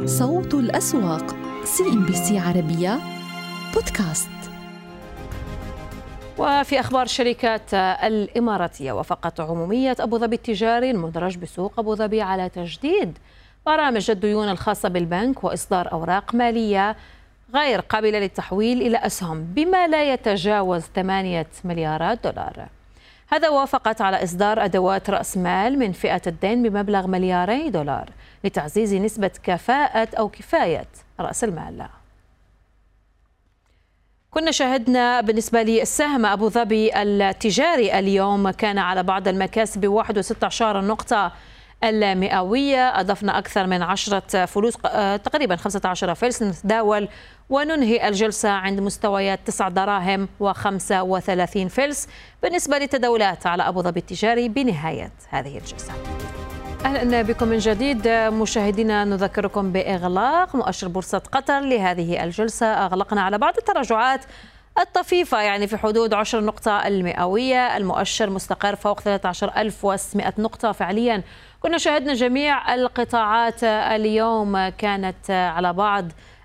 صوت الأسواق CNBC عربية بودكاست. وفي أخبار الشركات الإماراتية وافقت عمومية أبو ظبي التجاري المدرج بسوق أبو ظبي على تجديد برامج الديون الخاصة بالبنك وإصدار أوراق مالية غير قابلة للتحويل إلى أسهم بما لا يتجاوز 8 مليارات دولار. هذا وافقت على إصدار أدوات رأس مال من فئة الدين بمبلغ ملياري دولار لتعزيز نسبة كفاءة أو كفاية رأس المال. كنا شاهدنا بالنسبة للسهم أبو ظبي التجاري اليوم كان على بعض المكاسب 1.16 نقطة. المئوية أضفنا أكثر من عشرة فلوس تقريبا 15 فلس نتداول وننهي الجلسة عند مستويات 9 دراهم و35 فلس بالنسبة للتداولات على أبو ظبي التجاري بنهاية هذه الجلسة. أهلا بكم من جديد. مشاهدينا نذكركم بإغلاق مؤشر بورصة قطر لهذه الجلسة. أغلقنا على بعض التراجعات الطفيفة يعني في حدود 10 نقطة المئوية. المؤشر مستقر فوق 13600 نقطة فعليا. كنا شاهدنا جميع القطاعات اليوم كانت على بعض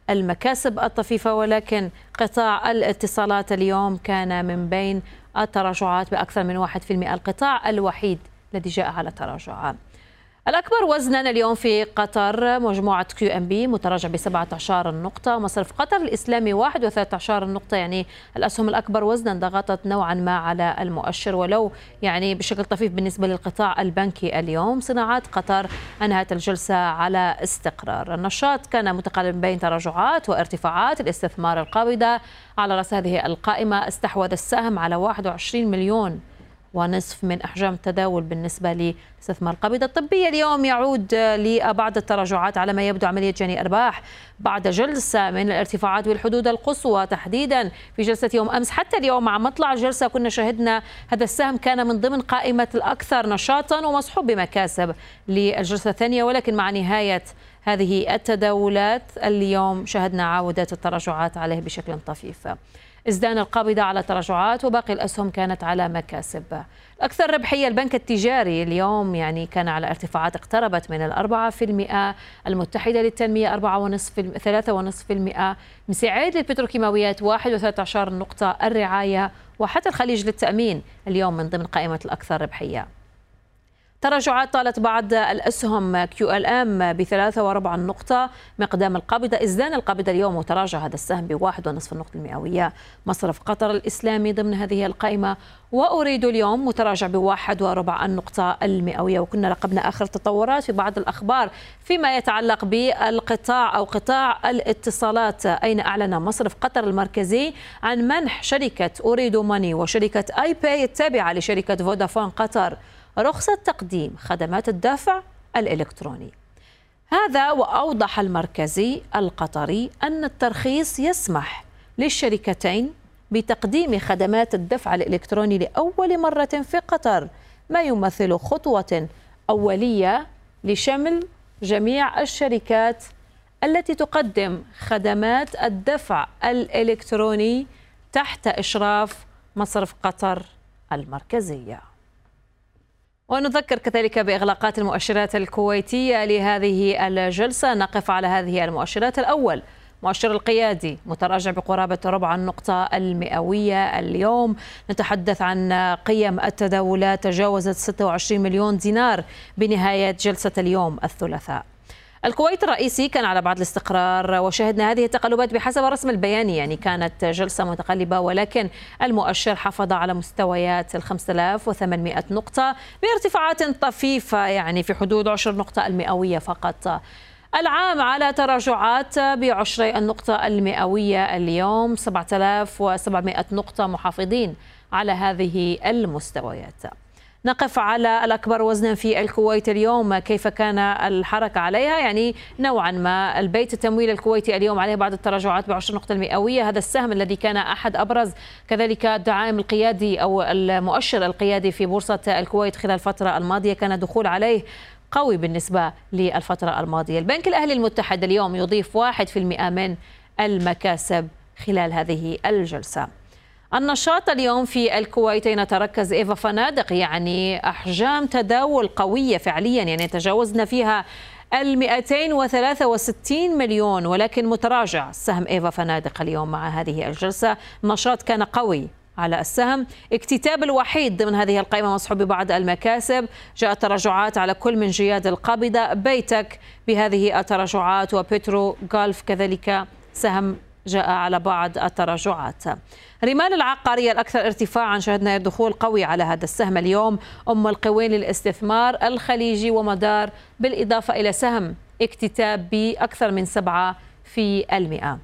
المكاسب الطفيفة ولكن قطاع الاتصالات اليوم كان من بين التراجعات بأكثر من 1% القطاع الوحيد الذي جاء على تراجع الأكبر وزنا اليوم في قطر مجموعة QNB متراجع ب 17 نقطة مصرف قطر الإسلامي 13 نقطة يعني الأسهم الأكبر وزنا ضغطت نوعا ما على المؤشر ولو يعني بشكل طفيف بالنسبة للقطاع البنكي اليوم صناعات قطر أنهت الجلسة على استقرار. النشاط كان متقلب بين تراجعات وارتفاعات الاستثمار القابضة. على رأس هذه القائمة استحوذ السهم على 21 مليون ونصف من أحجام التداول بالنسبة لاستثمار القبيضة الطبية اليوم يعود لبعض التراجعات على ما يبدو عملية جني أرباح بعد جلسة من الارتفاعات والحدود القصوى تحديدا في جلسة يوم أمس. حتى اليوم مع مطلع الجلسة كنا شهدنا هذا السهم كان من ضمن قائمة الأكثر نشاطا ومصحوب بمكاسب للجلسة الثانية. ولكن مع نهاية هذه التداولات اليوم شهدنا عودة التراجعات عليه بشكل طفيف. ازدان القابضة على تراجعات وباقي الأسهم كانت على مكاسب. الأكثر ربحية البنك التجاري اليوم يعني كان على ارتفاعات اقتربت من الأربعة في المئة المتحدة للتنمية أربعة ونصف ثلاثة ونصف في المئة مساعد للبتروكيماويات واحد وثلاثة عشر نقطة الرعاية وحتى الخليج للتأمين اليوم من ضمن قائمة الأكثر ربحية. تراجعات طالت بعض الأسهم كيو إل إم بثلاثة وربع النقطة مقدام القابضة. إزدان القابضة اليوم وتراجع هذا السهم بواحد ونصف النقطة المئوية. مصرف قطر الإسلامي ضمن هذه القائمة. وأريد اليوم متراجع بواحد وربع النقطة المئوية. وكنا لقبنا آخر تطورات في بعض الأخبار فيما يتعلق بالقطاع أو قطاع الاتصالات. أين أعلن مصرف قطر المركزي عن منح شركة أريد ماني وشركة آي باي التابعة لشركة فودافون قطر؟ رخصة تقديم خدمات الدفع الإلكتروني. هذا وأوضح المركزي القطري أن الترخيص يسمح للشركتين بتقديم خدمات الدفع الإلكتروني لأول مرة في قطر ما يمثل خطوة أولية لشمل جميع الشركات التي تقدم خدمات الدفع الإلكتروني تحت إشراف مصرف قطر المركزية. ونذكر كذلك بإغلاقات المؤشرات الكويتية لهذه الجلسة. نقف على هذه المؤشرات الأول. مؤشر القيادي متراجع بقرابة ربع النقطة المئوية اليوم. نتحدث عن قيم التداولات. تجاوزت 26 مليون دينار بنهاية جلسة اليوم الثلاثاء. الكويت الرئيسي كان على بعض الاستقرار وشهدنا هذه التقلبات بحسب الرسم البياني يعني كانت جلسة متقلبة ولكن المؤشر حافظ على مستويات ال 5800 نقطة بارتفاعات طفيفة يعني في حدود 10 نقطة المئوية فقط. العام على تراجعات بعشري النقطة المئوية اليوم 7700 نقطة محافظين على هذه المستويات. نقف على الأكبر وزنا في الكويت اليوم. كيف كان الحركة عليها؟ يعني نوعا ما البيت التمويل الكويتي اليوم عليه بعض التراجعات بعشر نقطة المئوية. هذا السهم الذي كان أحد أبرز كذلك الدعائم القيادي أو المؤشر القيادي في بورصة الكويت خلال الفترة الماضية كان دخول عليه قوي بالنسبة للفترة الماضية. البنك الأهلي المتحد اليوم يضيف 1% من المكاسب خلال هذه الجلسة. النشاط اليوم في الكويت نتركز إيفا فنادق يعني أحجام تداول قوية فعليا يعني تجاوزنا فيها ال 263 مليون. ولكن متراجع سهم إيفا فنادق اليوم مع هذه الجلسة. النشاط كان قوي على السهم. اكتتاب الوحيد ضمن هذه القائمة مصحوب ببعض المكاسب. جاءت تراجعات على كل من جياد القابضة بيتك بهذه التراجعات وبترو غالف كذلك سهم جاء على بعض التراجعات. رمال العقارية الأكثر ارتفاعا شهدنا دخول قوي على هذا السهم اليوم. أم القوين للاستثمار الخليجي ومدار بالإضافة إلى سهم اكتتاب بأكثر من سبعة في المئة.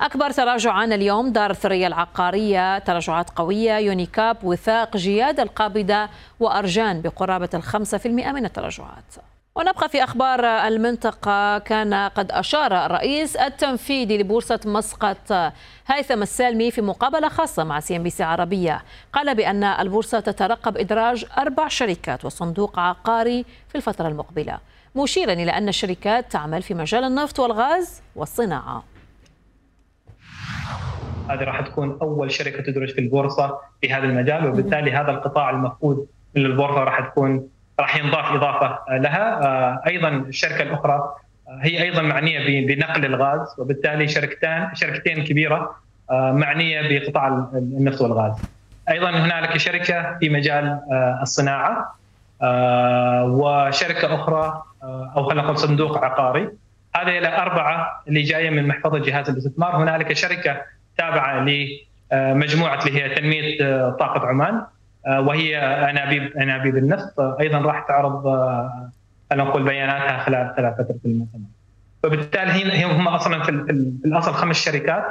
أكبر تراجعا اليوم دار الثريا العقارية. تراجعات قوية يونيكاب وثاق جياد القابضة وأرجان بقرابة الخمسة في المئة من التراجعات. ونبقى في أخبار المنطقة. كان قد أشار الرئيس التنفيذي لبورصة مسقط هيثم السالمي في مقابلة خاصة مع CNBC عربية. قال بأن البورصة تترقب إدراج أربع شركات وصندوق عقاري في الفترة المقبلة مشيرا إلى أن الشركات تعمل في مجال النفط والغاز والصناعة. هذه راح تكون أول شركة تدرج في البورصة في هذا المجال وبالتالي هذا القطاع المفقود من البورصه راح تكون راح ينضاف إضافة لها. آه، أيضا الشركة الأخرى آه، هي أيضا معنية بنقل الغاز وبالتالي شركتان شركتين كبيرة آه، معنية بقطاع النفط والغاز. أيضا هنالك شركة في مجال الصناعة وشركة أخرى أو خلينا نقول صندوق عقاري. هذه الاربعه اللي جاية من محفظة جهاز الاستثمار. هنالك شركة تابعة لمجموعة اللي هي تنمية طاقة عمان. وهي انابيب انابيب النفط أيضا راح تعرض آه، خلينا نقول بياناتها خلال خلال فتره المؤتمر. فبالتالي هم أصلا في الأصل خمس شركات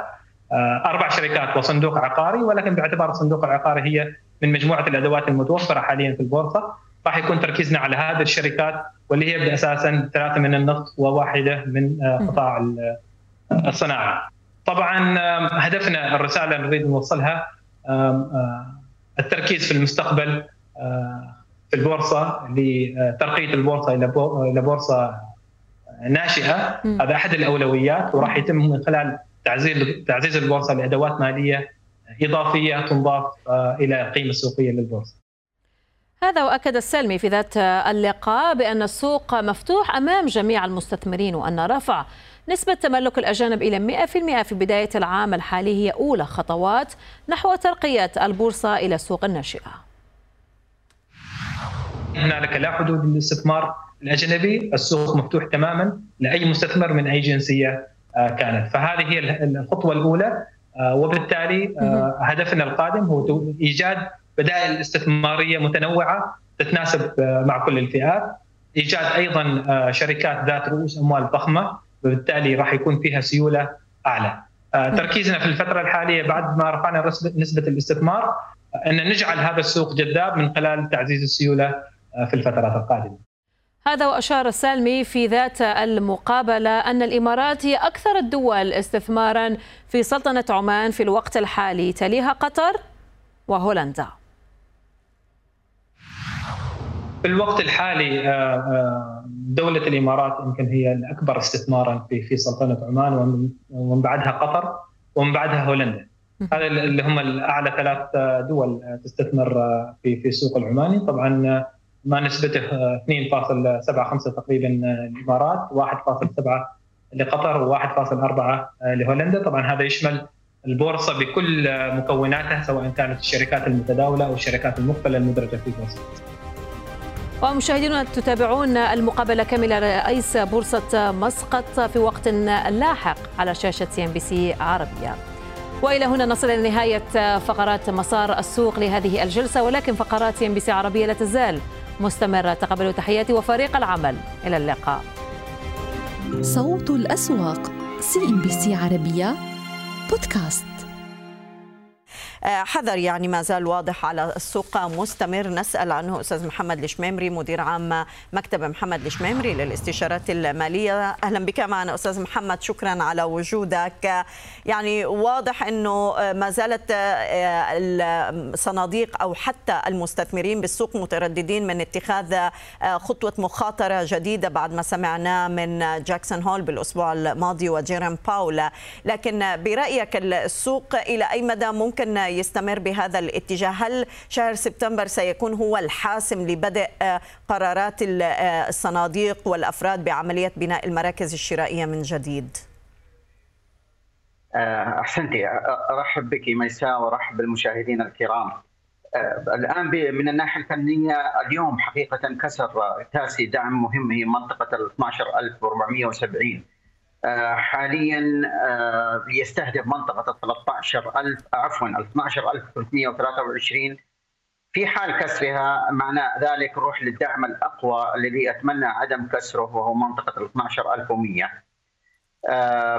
آه، أربع شركات وصندوق عقاري ولكن باعتبار الصندوق العقاري هي من مجموعة الأدوات المتوفرة حاليا في البورصة راح يكون تركيزنا على هذه الشركات واللي هي أساسا ثلاثة من النفط وواحدة من قطاع الصناعة. طبعا هدفنا الرسالة اللي نريد نوصلها التركيز في المستقبل في البورصة لترقيه البورصة إلى بورصة ناشئة هذا أحد الأولويات وراح يتم من خلال تعزيز تعزيز البورصة لأدوات مالية إضافية تنضاف إلى القيمة السوقية للبورصة. هذا وأكد السلمي في ذات اللقاء بأن السوق مفتوح أمام جميع المستثمرين وأن رفع نسبة تملك الأجانب إلى 100% في بداية العام الحالي هي أولى خطوات نحو ترقية البورصة إلى السوق الناشئة. هنالك لا حدود للاستثمار الأجنبي السوق مفتوح تماما لأي مستثمر من أي جنسية آه، كانت. فهذه هي الخطوة الأولى آه، وبالتالي آه، هدفنا القادم هو إيجاد بدائل استثمارية متنوعة تتناسب مع كل الفئات. إيجاد أيضا شركات ذات رؤوس أموال ضخمة وبالتالي راح يكون فيها سيولة أعلى. آه، تركيزنا في الفترة الحالية بعد ما رفعنا نسبة الاستثمار أن نجعل هذا السوق جذاب من خلال تعزيز السيولة آه، في الفترات القادمة. هذا وأشار السالمي في ذات المقابلة أن الإمارات هي أكثر الدول استثمارا في سلطنة عمان في الوقت الحالي تليها قطر وهولندا في الوقت الحالي آه، دولة الإمارات يمكن هي الأكبر استثمارا في في سلطنة عمان ومن بعدها قطر ومن بعدها هولندا. هذا اللي هم الأعلى ثلاث دول تستثمر في في السوق العماني. طبعا ما نسبته 2.75 تقريبا الإمارات 1.7 لقطر و1.4 لهولندا. طبعا هذا يشمل البورصة بكل مكوناتها سواء كانت الشركات المتداولة أو الشركات المقبلة المدرجة في البورصة ومشاهدينا تتابعون المقابلة كاملة رئيس بورصة مسقط في وقت لاحق على شاشة CNBC عربية. وإلى هنا نصل إلى نهاية فقرات مسار السوق لهذه الجلسة ولكن فقرات CNBC عربية لا تزال مستمرة. تقبلوا تحياتي وفريق العمل. إلى اللقاء. صوت الأسواق CNBC عربية بودكاست. حذر يعني ما زال واضح على السوق مستمر. نسأل عنه أستاذ محمد الشميمري مدير عام مكتب محمد الشميمري للاستشارات المالية. أهلا بك معنا أستاذ محمد شكرا على وجودك. يعني واضح أنه ما زالت آه، الصناديق أو حتى المستثمرين بالسوق مترددين من اتخاذ آه، خطوة مخاطرة جديدة بعد ما سمعناه من جاكسون هول بالأسبوع الماضي وجيرم باولا. لكن برأيك السوق إلى أي مدى ممكن يستمر بهذا الاتجاه. هل شهر سبتمبر سيكون هو الحاسم لبدء قرارات الصناديق والأفراد بعملية بناء المراكز الشرائية من جديد؟ أحسنتي أرحب بك ميساء وارحب بالمشاهدين الكرام. الآن من الناحية الفنية اليوم حقيقة كسر تاسي دعم مهم هي منطقة ال 12470 حاليا يستهدف منطقة 13000 عفوا 12323 في حال كسرها معنى ذلك نروح للدعم الأقوى الذي أتمنى عدم كسره وهو منطقة ال 12100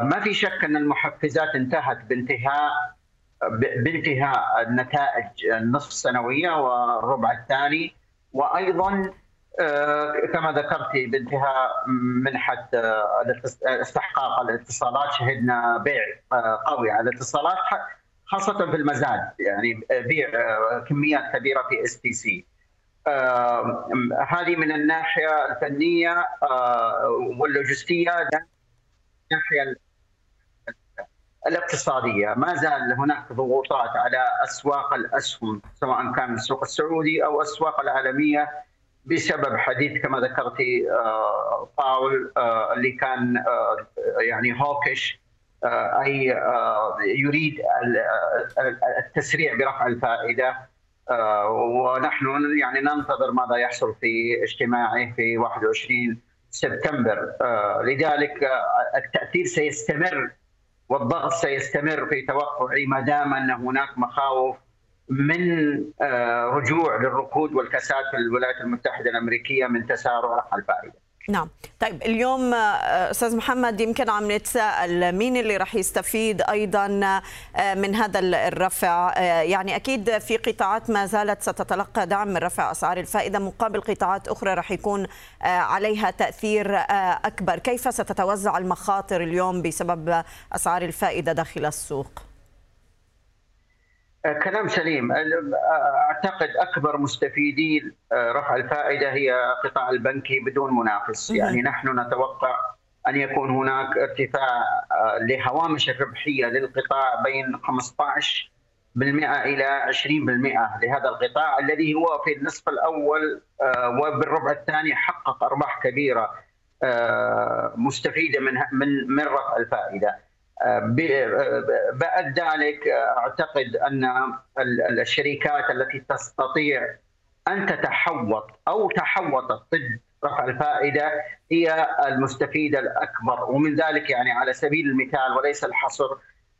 ما في شك أن المحفزات انتهت بانتهاء بانتهاء النتائج النصف السنويه والربع الثاني. وأيضا كما ذكرت بانتهاء منحة استحقاق الاتصالات شهدنا بيع قوي على الاتصالات خاصة في المزاد يعني بيع كميات كبيرة في STC. هذه من الناحية الفنية واللوجستية الناحية الاقتصادية. ما زال هناك ضغوطات على أسواق الأسهم سواء كان السوق السعودي أو الاسواق العالمية بسبب حديث كما ذكرتي باول اللي كان يعني هوكش أي يريد التسريع برفع الفائدة ونحن يعني ننتظر ماذا يحصل في اجتماعه في 21 سبتمبر لذلك التأثير سيستمر والضغط سيستمر في توقعي ما دام أن هناك مخاوف من رجوع للركود والكساد في الولايات المتحدة الأمريكية من تسارع الفائدة. نعم. طيب اليوم أستاذ محمد يمكن عم نتساءل مين اللي راح يستفيد أيضا من هذا الرفع؟ يعني أكيد في قطاعات ما زالت ستتلقى دعم من رفع أسعار الفائدة مقابل قطاعات أخرى راح يكون عليها تأثير أكبر. كيف ستتوزع المخاطر اليوم بسبب أسعار الفائدة داخل السوق؟ كلام سليم. أعتقد أكبر مستفيدي رفع الفائدة هي قطاع البنكي بدون منافس. يعني نحن نتوقع أن يكون هناك ارتفاع لهوامش الربحيه للقطاع بين 15 بالمئة إلى 20% لهذا القطاع الذي هو في النصف الأول وبالربع الثاني حقق أرباح كبيرة مستفيدة من من من رفع الفائدة. بعد ذلك أعتقد أن الشركات التي تستطيع أن تتحوط أو تحوطت ضد رفع الفائدة هي المستفيده الأكبر. ومن ذلك يعني على سبيل المثال وليس الحصر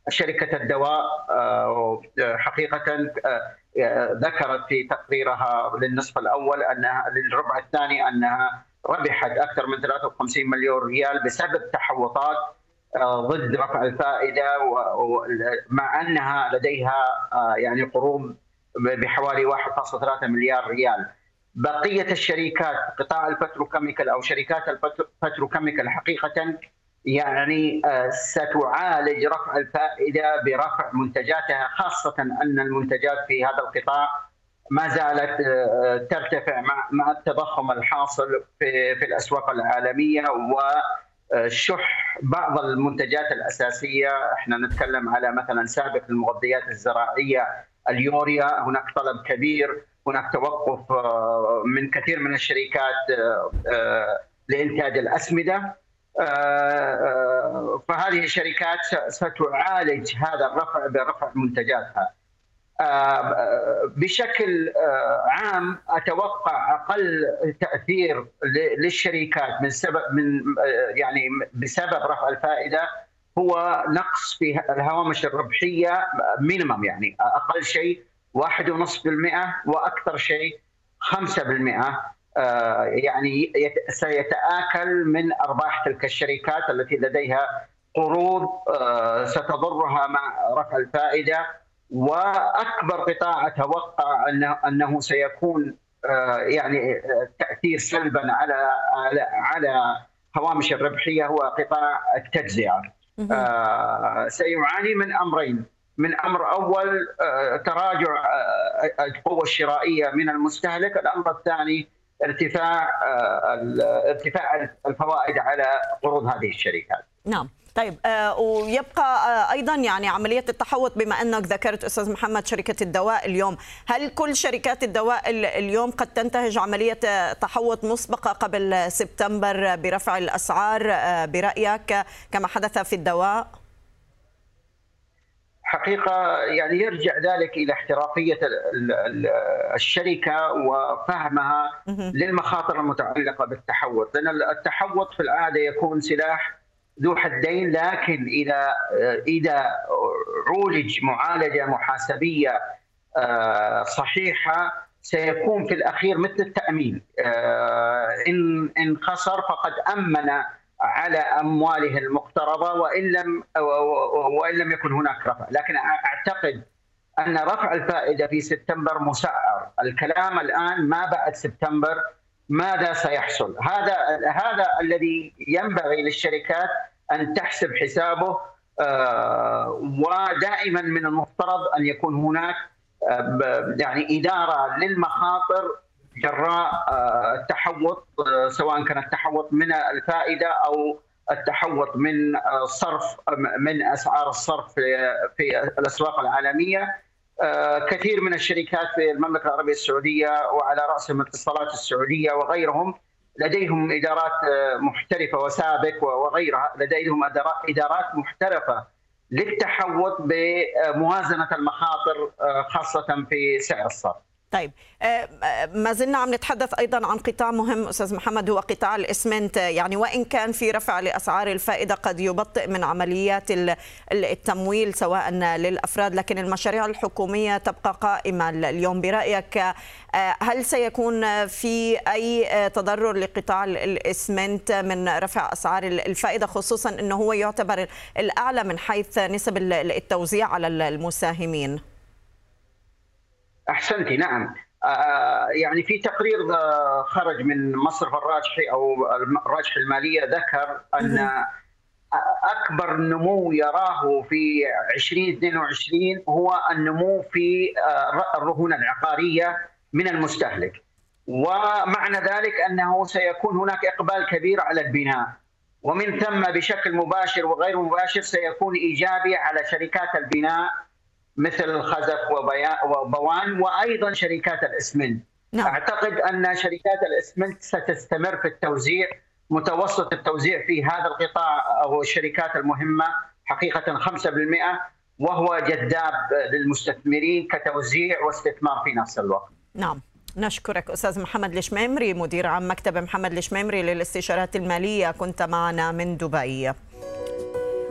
شركة الدواء حقيقة ذكرت في تقريرها للنصف الأول أنها للربع الثاني أنها ربحت أكثر من 53 مليون ريال بسبب تحوطات ضد رفع الفائدة مع أنها لديها يعني قروض بحوالي 1.3 مليار ريال. بقية الشركات قطاع ال petrochemical أو شركات ال petrochemical حقيقة يعني ستعالج رفع الفائدة برفع منتجاتها خاصة أن المنتجات في هذا القطاع ما زالت ترتفع مع التضخم الحاصل في في الأسواق العالمية و شح بعض المنتجات الأساسية. إحنا نتكلم على مثلا سابك المغذيات الزراعية اليوريا هناك طلب كبير هناك توقف من كثير من الشركات لإنتاج الأسمدة. فهذه الشركات ستعالج هذا الرفع برفع منتجاتها. بشكل عام أتوقع أقل تأثير للشركات من سبب من يعني بسبب رفع الفائدة هو نقص في الهوامش الربحية مينيمم يعني أقل شيء 1.5% وأكثر شيء 5% يعني سيتآكل من أرباح تلك الشركات التي لديها قروض ستضرها مع رفع الفائدة وأكبر قطاع أتوقع انه أنه سيكون يعني تأثير سلبا على على على هوامش الربحية هو قطاع التجزئة. سيعاني من أمرين، من أمر أول تراجع القوة الشرائية من المستهلك، الأمر الثاني ارتفاع ارتفاع الفوائد على قروض هذه الشركات. نعم. طيب آه ويبقى آه أيضا يعني عملية التحوط بما أنك ذكرت أستاذ محمد شركة الدواء اليوم، هل كل شركات الدواء اليوم قد تنتهج عملية تحوط مسبقة قبل سبتمبر برفع الأسعار آه برأيك كما حدث في الدواء؟ حقيقة يعني يرجع ذلك إلى احترافية الشركة وفهمها للمخاطر المتعلقة بالتحوط لأن التحوط في العادة يكون سلاح ذو حدين لكن إذا إذا عولج معالجة محاسبية آه، صحيحة سيكون في الأخير مثل التأمين. آه، إن إن خسر فقد أمن على أمواله المقترضه وإن لم وإن لم يكن هناك رفع، لكن أعتقد أن رفع الفائدة في سبتمبر مسعر، الكلام الآن ما بعد سبتمبر ماذا سيحصل؟ هذا هذا الذي ينبغي للشركات أن تحسب حسابه آه، ودائما من المفترض أن يكون هناك آه، يعني إدارة للمخاطر جراء آه، التحوط سواء كان التحوط من الفائدة أو التحوط من صرف من أسعار الصرف في الأسواق العالمية. كثير من الشركات في المملكة العربية السعودية وعلى رأسهم الاتصالات السعودية وغيرهم لديهم إدارات محترفة وسابق وغيرها لديهم ادارات محترفة للتحوط بموازنة المخاطر خاصة في سعر الصرف. طيب آه، ما زلنا عم نتحدث أيضا عن قطاع مهم أستاذ محمد هو قطاع الإسمنت. يعني وإن كان في رفع لأسعار الفائدة قد يبطئ من عمليات التمويل سواء للأفراد لكن المشاريع الحكومية تبقى قائمة اليوم. برأيك آه، هل سيكون في أي تضرر لقطاع الإسمنت من رفع أسعار الفائدة خصوصا إنه هو يعتبر الأعلى من حيث نسب التوزيع على المساهمين؟ أحسنتي نعم. آه، يعني في تقرير خرج من مصرف الراجحي أو الراجحي المالية ذكر أن أكبر نمو يراه في 2022 هو النمو في آه، الرهون العقارية من المستهلك. ومعنى ذلك أنه سيكون هناك إقبال كبير على البناء. ومن ثم بشكل مباشر وغير مباشر سيكون إيجابي على شركات البناء مثل خزف وبوان وأيضا شركات الإسمنت نعم. أعتقد أن شركات الإسمنت ستستمر في التوزيع متوسط التوزيع في هذا القطاع أو الشركات المهمة حقيقة 5% وهو جذاب للمستثمرين كتوزيع واستثمار في نفس الوقت. نعم. نشكرك أستاذ محمد الشميمري مدير عام مكتب محمد الشميمري للاستشارات المالية كنت معنا من دبي.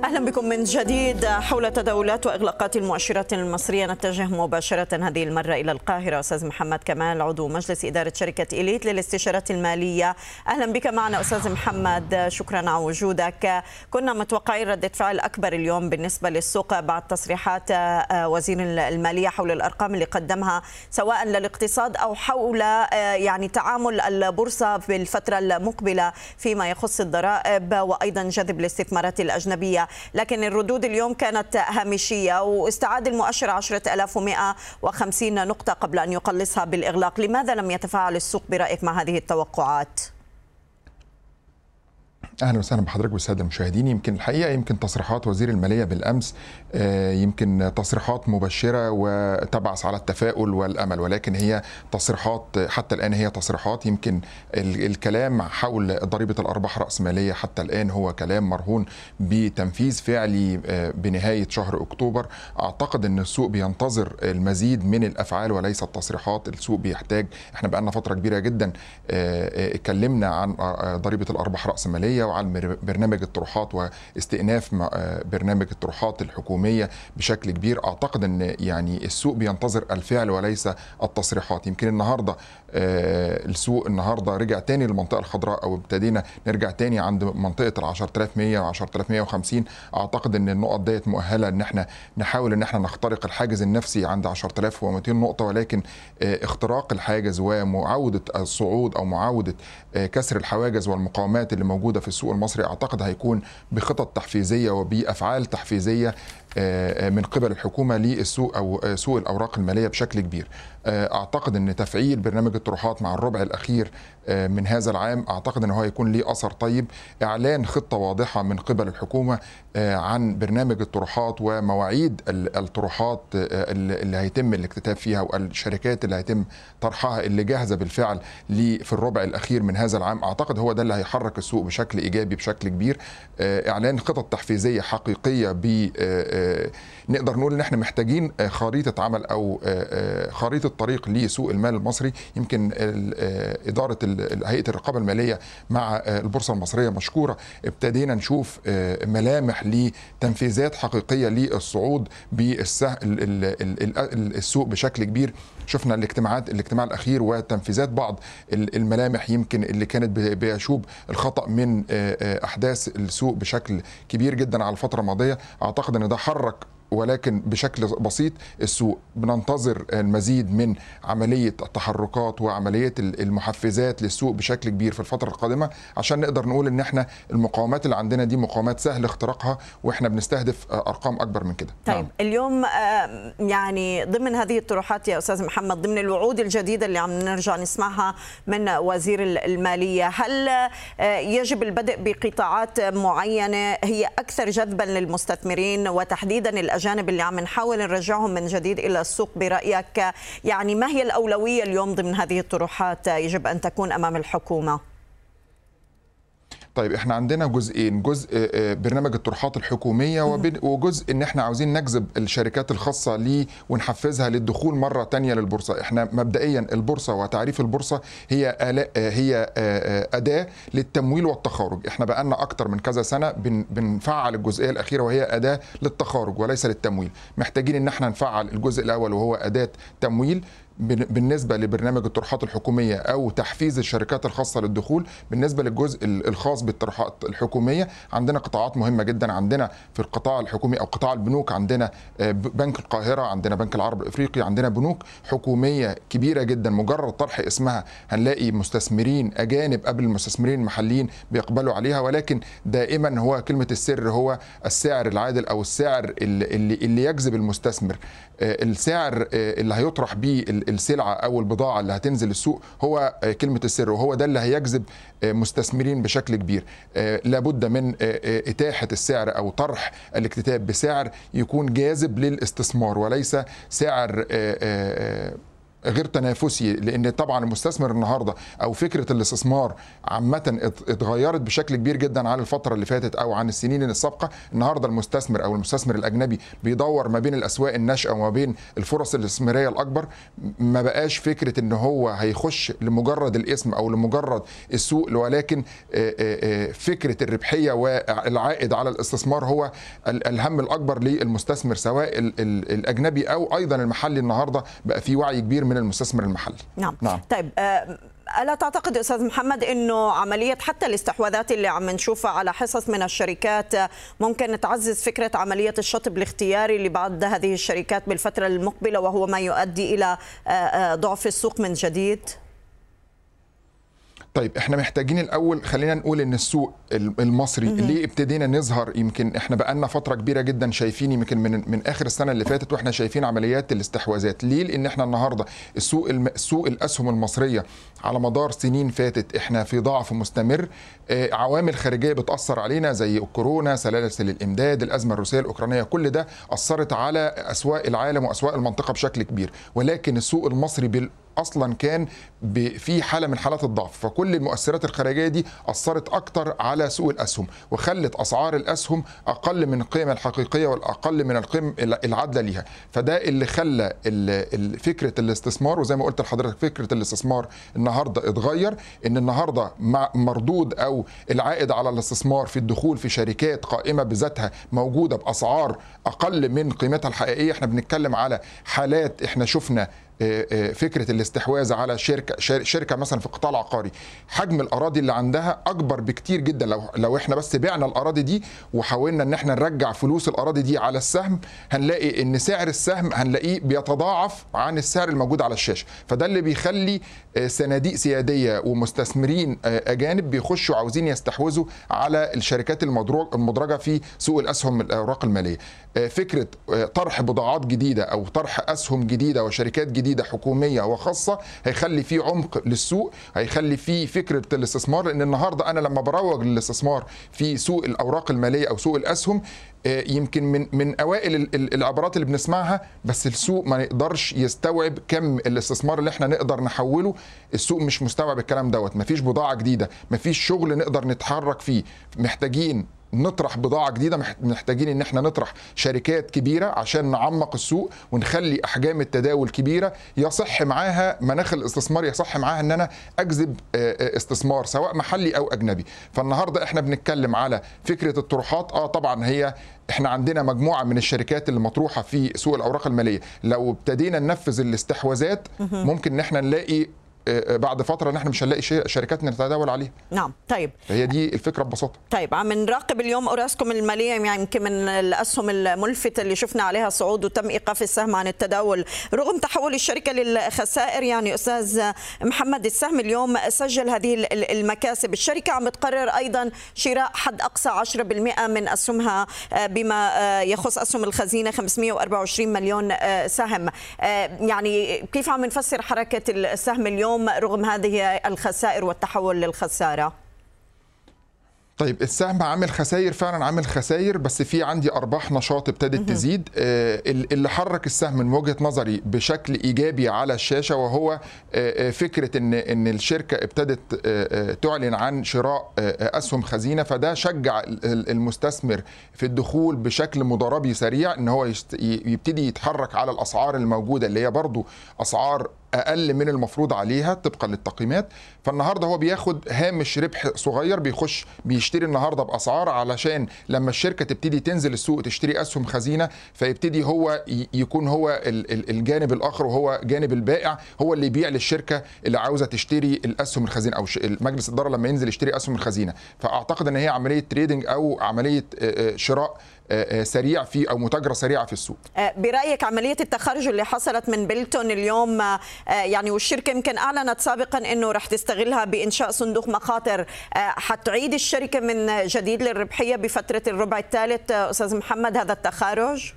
أهلا بكم من جديد حول تداولات وإغلاقات المؤشرات المصرية. نتجه مباشرة هذه المرة إلى القاهرة. أستاذ محمد كمال عضو مجلس إدارة شركة إليت للاستشارات المالية. أهلا بك معنا أستاذ محمد. شكرا على وجودك. كنا متوقعين رده فعل أكبر اليوم بالنسبة للسوق بعد تصريحات آه، وزير المالية حول الأرقام اللي قدمها سواء للاقتصاد أو حول آه، يعني تعامل البورصة بالفترة المقبلة فيما يخص الضرائب وأيضا جذب الاستثمارات الأجنبية. لكن الردود اليوم كانت هامشية واستعاد المؤشر 10150 نقطة قبل أن يقلصها بالإغلاق لماذا لم يتفاعل السوق برأيك مع هذه التوقعات؟ أهلا وسهلا بحضرتك والسادة المشاهدين. يمكن الحقيقة يمكن تصريحات وزير المالية بالأمس آه، يمكن تصريحات مبشرة وتبعث على التفاؤل والأمل ولكن هي تصريحات حتى الآن هي تصريحات. يمكن الكلام حول ضريبة الأرباح الراسماليه حتى الآن هو كلام مرهون بتنفيذ فعلي آه، بنهاية شهر أكتوبر. أعتقد إن السوق بينتظر المزيد من الأفعال وليس التصريحات. السوق بيحتاج إحنا بقالنا فترة كبيرة جدا آه، اتكلمنا عن ضريبة الأرباح الراسماليه وعلى برنامج الطروحات واستئناف آه، برنامج الطروحات الحكومية بشكل كبير. أعتقد إن يعني السوق بينتظر الفعل وليس التصريحات. يمكن النهارده آه، السوق النهارده رجع تاني للمنطقة الخضراء أو ابتدينا نرجع تاني عند منطقة ال 10100 و 10150 أعتقد إن النقط ديت مؤهلة إن إحنا نحاول إن إحنا نخترق الحاجز النفسي عند 10200 نقطة ولكن آه، اختراق الحاجز ومعاودة الصعود أو معاودة كسر الحواجز والمقاومات اللي موجودة في السوق المصري أعتقد هيكون بخطط تحفيزية وبأفعال تحفيزية من قبل الحكومة للسوق أو سوق الأوراق المالية بشكل كبير. أعتقد إن تفعيل برنامج الطروحات مع الربع الأخير من هذا العام أعتقد إن هو يكون ليه أثر طيب. إعلان خطة واضحة من قبل الحكومة عن برنامج الطروحات ومواعيد الطروحات اللي هيتم الاكتتاب فيها والشركات اللي هيتم طرحها اللي جاهزة بالفعل في الربع الأخير من هذا العام. أعتقد هو ده اللي هيحرك السوق بشكل إيجابي بشكل كبير. إعلان خطط تحفيزية حقيقية ب نقدر نقول إن إحنا محتاجين خريطة عمل أو خريطة طريق لسوق المال المصري. يمكن إدارة هيئة الرقابة المالية مع البورصة المصرية مشكورة. ابتدينا نشوف ملامح لتنفيذات حقيقية للصعود بالسوق بشكل كبير. شفنا الاجتماعات الاجتماع الأخير وتنفيذات بعض الملامح يمكن اللي كانت بيشوب الخطأ من أحداث السوق بشكل كبير جدا على الفترة الماضية. أعتقد إن ده حرك ولكن بشكل بسيط السوق بننتظر المزيد من عملية التحركات وعملية المحفزات للسوق بشكل كبير في الفترة القادمة عشان نقدر نقول إن إحنا المقاومات اللي عندنا دي مقاومات سهل اختراقها وإحنا بنستهدف أرقام أكبر من كده طيب نعم. اليوم يعني ضمن هذه الطروحات يا أستاذ محمد ضمن الوعود الجديدة اللي عم نرجع نسمعها من وزير المالية هل يجب البدء بقطاعات معينة هي أكثر جذبا للمستثمرين وتحديدا الأجانب اللي عم نحاول نرجعهم من جديد إلى السوق برأيك يعني ما هي الأولوية اليوم ضمن هذه الطروحات يجب أن تكون أمام الحكومة؟ طيب إحنا عندنا جزئين جزء برنامج الطروحات الحكومية وجزء إن إحنا عاوزين نجذب الشركات الخاصة ليه ونحفزها للدخول مرة تانية للبورصة. إحنا مبدئيا البورصة وتعريف البورصة هي هي أداة للتمويل والتخارج. إحنا بقالنا أكتر من كذا سنة بنفعل الجزئية الأخيرة وهي أداة للتخارج وليس للتمويل. محتاجين إن إحنا نفعل الجزء الأول وهو أداة تمويل. بالنسبة لبرنامج الطروحات الحكومية أو تحفيز الشركات الخاصة للدخول بالنسبة للجزء الخاص بالطروحات الحكومية عندنا قطاعات مهمة جدا. عندنا في القطاع الحكومي أو قطاع البنوك عندنا بنك القاهرة عندنا بنك العرب الإفريقي عندنا بنوك حكومية كبيرة جدا. مجرد طرح اسمها هنلاقي مستثمرين أجانب قبل المستثمرين المحليين بيقبلوا عليها. ولكن دائما هو كلمة السر هو السعر العادل أو السعر اللي, اللي يجذب المستثمر. السعر اللي هيطرح بيه السلعة أو البضاعة اللي هتنزل السوق هو كلمة السر وهو ده اللي هيجذب مستثمرين بشكل كبير. لابد من إتاحة السعر أو طرح الاكتتاب بسعر يكون جاذب للاستثمار وليس سعر غير تنافسي لأن طبعا المستثمر النهارده أو فكرة الاستثمار عامة اتغيرت بشكل كبير جدا عن الفترة اللي فاتت أو عن السنين السابقة. النهارده المستثمر أو المستثمر الأجنبي بيدور ما بين الأسواق الناشئة وما بين الفرص الاستثمارية الأكبر. ما بقاش فكرة إن هو هيخش لمجرد الاسم أو لمجرد السوق ولكن فكرة الربحية والعائد على الاستثمار هو الهم الأكبر للمستثمر سواء الأجنبي أو أيضا المحلي. النهارده بقى في وعي كبير من المستثمر المحلي نعم, نعم. طيب ألا تعتقد أستاذ محمد أنه عملية حتى الاستحواذات اللي عم نشوفها على حصص من الشركات ممكن تعزز فكرة عملية الشطب الاختياري لبعض هذه الشركات بالفترة المقبلة وهو ما يؤدي إلى ضعف السوق من جديد؟ طيب إحنا محتاجين الأول خلينا نقول إن السوق المصري اللي ابتدينا نظهر؟ يمكن إحنا بقالنا فترة كبيرة جدا شايفين يمكن من من آخر السنة اللي فاتت وإحنا شايفين عمليات الاستحواذات. ليه؟ لأن إحنا النهارده السوق السوق الأسهم المصرية على مدار سنين فاتت إحنا في ضعف مستمر. عوامل خارجية بتأثر علينا زي الكورونا سلاسل الإمداد الأزمة الروسية الأوكرانية كل ده أثرت على أسواق العالم وأسواق المنطقة بشكل كبير. ولكن السوق المصري بال أصلا كان في حالة من حالات الضعف فكل المؤثرات الخارجية دي أثرت أكتر على سوق الأسهم وخلت أسعار الأسهم أقل من القيمة الحقيقية والأقل من القيم العادلة ليها. فده اللي خلى فكرة الاستثمار وزي ما قلت لحضرتك فكرة الاستثمار النهارده اتغير إن النهارده مردود أو العائد على الاستثمار في الدخول في شركات قائمة بذاتها موجودة بأسعار أقل من قيمتها الحقيقية إحنا بنتكلم على حالات إحنا شفنا فكرة الاستحواذ على شركة شركة مثلا في القطاع العقاري حجم الأراضي اللي عندها أكبر بكتير جدا. لو لو إحنا بس بعنا الأراضي دي وحاولنا إن إحنا نرجع فلوس الأراضي دي على السهم هنلاقي إن سعر السهم هنلاقيه بيتضاعف عن السعر الموجود على الشاشة. فده اللي بيخلي صناديق سيادية ومستثمرين أجانب بيخشوا عاوزين يستحوذوا على الشركات المدرجة في سوق الأسهم الأوراق المالية. فكرة طرح بضاعات جديدة أو طرح أسهم جديدة وشركات جديدة حكومية وخاصة هيخلي في عمق للسوق هيخلي في فكرة الاستثمار لأن النهارده أنا لما بروج للاستثمار في سوق الأوراق المالية أو سوق الأسهم يمكن من من أوائل العبارات اللي بنسمعها بس السوق ما يقدرش يستوعب كم الاستثمار اللي إحنا نقدر نحوله. السوق مش مستوعب الكلام دوت مفيش بضاعة جديدة مفيش شغل نقدر نتحرك فيه. محتاجين نطرح بضاعة جديدة محتاجين إن إحنا نطرح شركات كبيرة عشان نعمق السوق ونخلي أحجام التداول كبيرة. يصح معاها مناخ الاستثمار يصح معاها إن أنا أجذب استثمار سواء محلي أو أجنبي. فالنهاردة إحنا بنتكلم على فكرة الطروحات. آه طبعا هي إحنا عندنا مجموعة من الشركات اللي مطروحة في سوق الأوراق المالية. لو ابتدينا ننفذ الاستحواذات ممكن إن إحنا نلاقي بعد فترة ان إحنا مش هنلاقي شركات نتداول عليها. نعم طيب. هي دي الفكرة ببساطة. طيب عم نراقب اليوم أوراسكوم المالية يعني يمكن من الأسهم الملفته اللي شفنا عليها صعود وتم ايقاف السهم عن التداول. رغم تحول الشركة للخسائر يعني أستاذ محمد السهم اليوم سجل هذه المكاسب. الشركة عم تقرر أيضا شراء حد أقصى 10% من أسهمها بما يخص أسهم الخزينة 524 مليون سهم. يعني كيف عم نفسر حركة السهم اليوم؟ اليوم رغم هذه الخسائر والتحول للخسارة؟ طيب السهم عامل خسائر فعلا عامل خسائر بس في عندي أرباح نشاط ابتدت تزيد آه اللي حرك السهم من وجهة نظري بشكل إيجابي على الشاشة وهو آه فكرة ان إن الشركة ابتدت آه تعلن عن شراء أسهم خزينة فده شجع المستثمر في الدخول بشكل مضاربي سريع إن هو يبتدي يتحرك على الأسعار الموجودة اللي هي برضو أسعار أقل من المفروض عليها طبقا للتقييمات. فالنهاردة هو بياخد هامش ربح صغير بيخش بيشتري النهارده بأسعار علشان لما الشركة تبتدي تنزل السوق تشتري أسهم خزينة فيبتدي هو يكون هو الجانب الآخر وهو جانب البائع هو اللي يبيع للشركة اللي عاوزة تشتري الأسهم الخزينة أو مجلس الإدارة لما ينزل يشتري أسهم الخزينة. فأعتقد إن هي عملية trading أو عملية شراء سريع في أو متاجرة سريعة في السوق. برأيك عملية التخارج اللي حصلت من بيلتون اليوم يعني والشركة يمكن أعلنت سابقا إنه رح تستغلها بإنشاء صندوق مخاطر حتعيد الشركة من جديد للربحية بفترة الربع الثالث أستاذ محمد هذا التخارج؟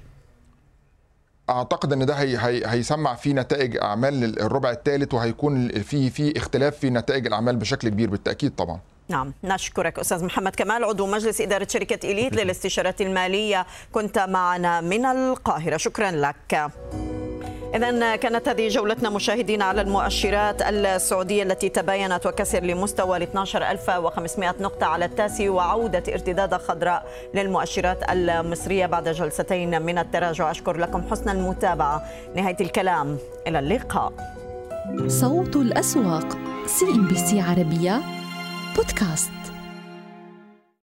أعتقد إن ده هي هي هيسمع في نتائج أعمال الربع الثالث وهيكون في في اختلاف في نتائج الأعمال بشكل كبير بالتأكيد طبعا. نعم نشكرك أستاذ محمد كمال عضو مجلس إدارة شركة إليت للاستشارات المالية. كنت معنا من القاهرة. شكرا لك. إذا كانت هذه جولتنا مشاهدين على المؤشرات السعودية التي تباينت وكسر لمستوى ال 12500 نقطة على التاسع وعودة ارتداد خضراء للمؤشرات المصرية بعد جلستين من التراجع. أشكر لكم حسن المتابعة. نهاية الكلام. إلى اللقاء. صوت الأسواق. CNBC عربية. بودكاست.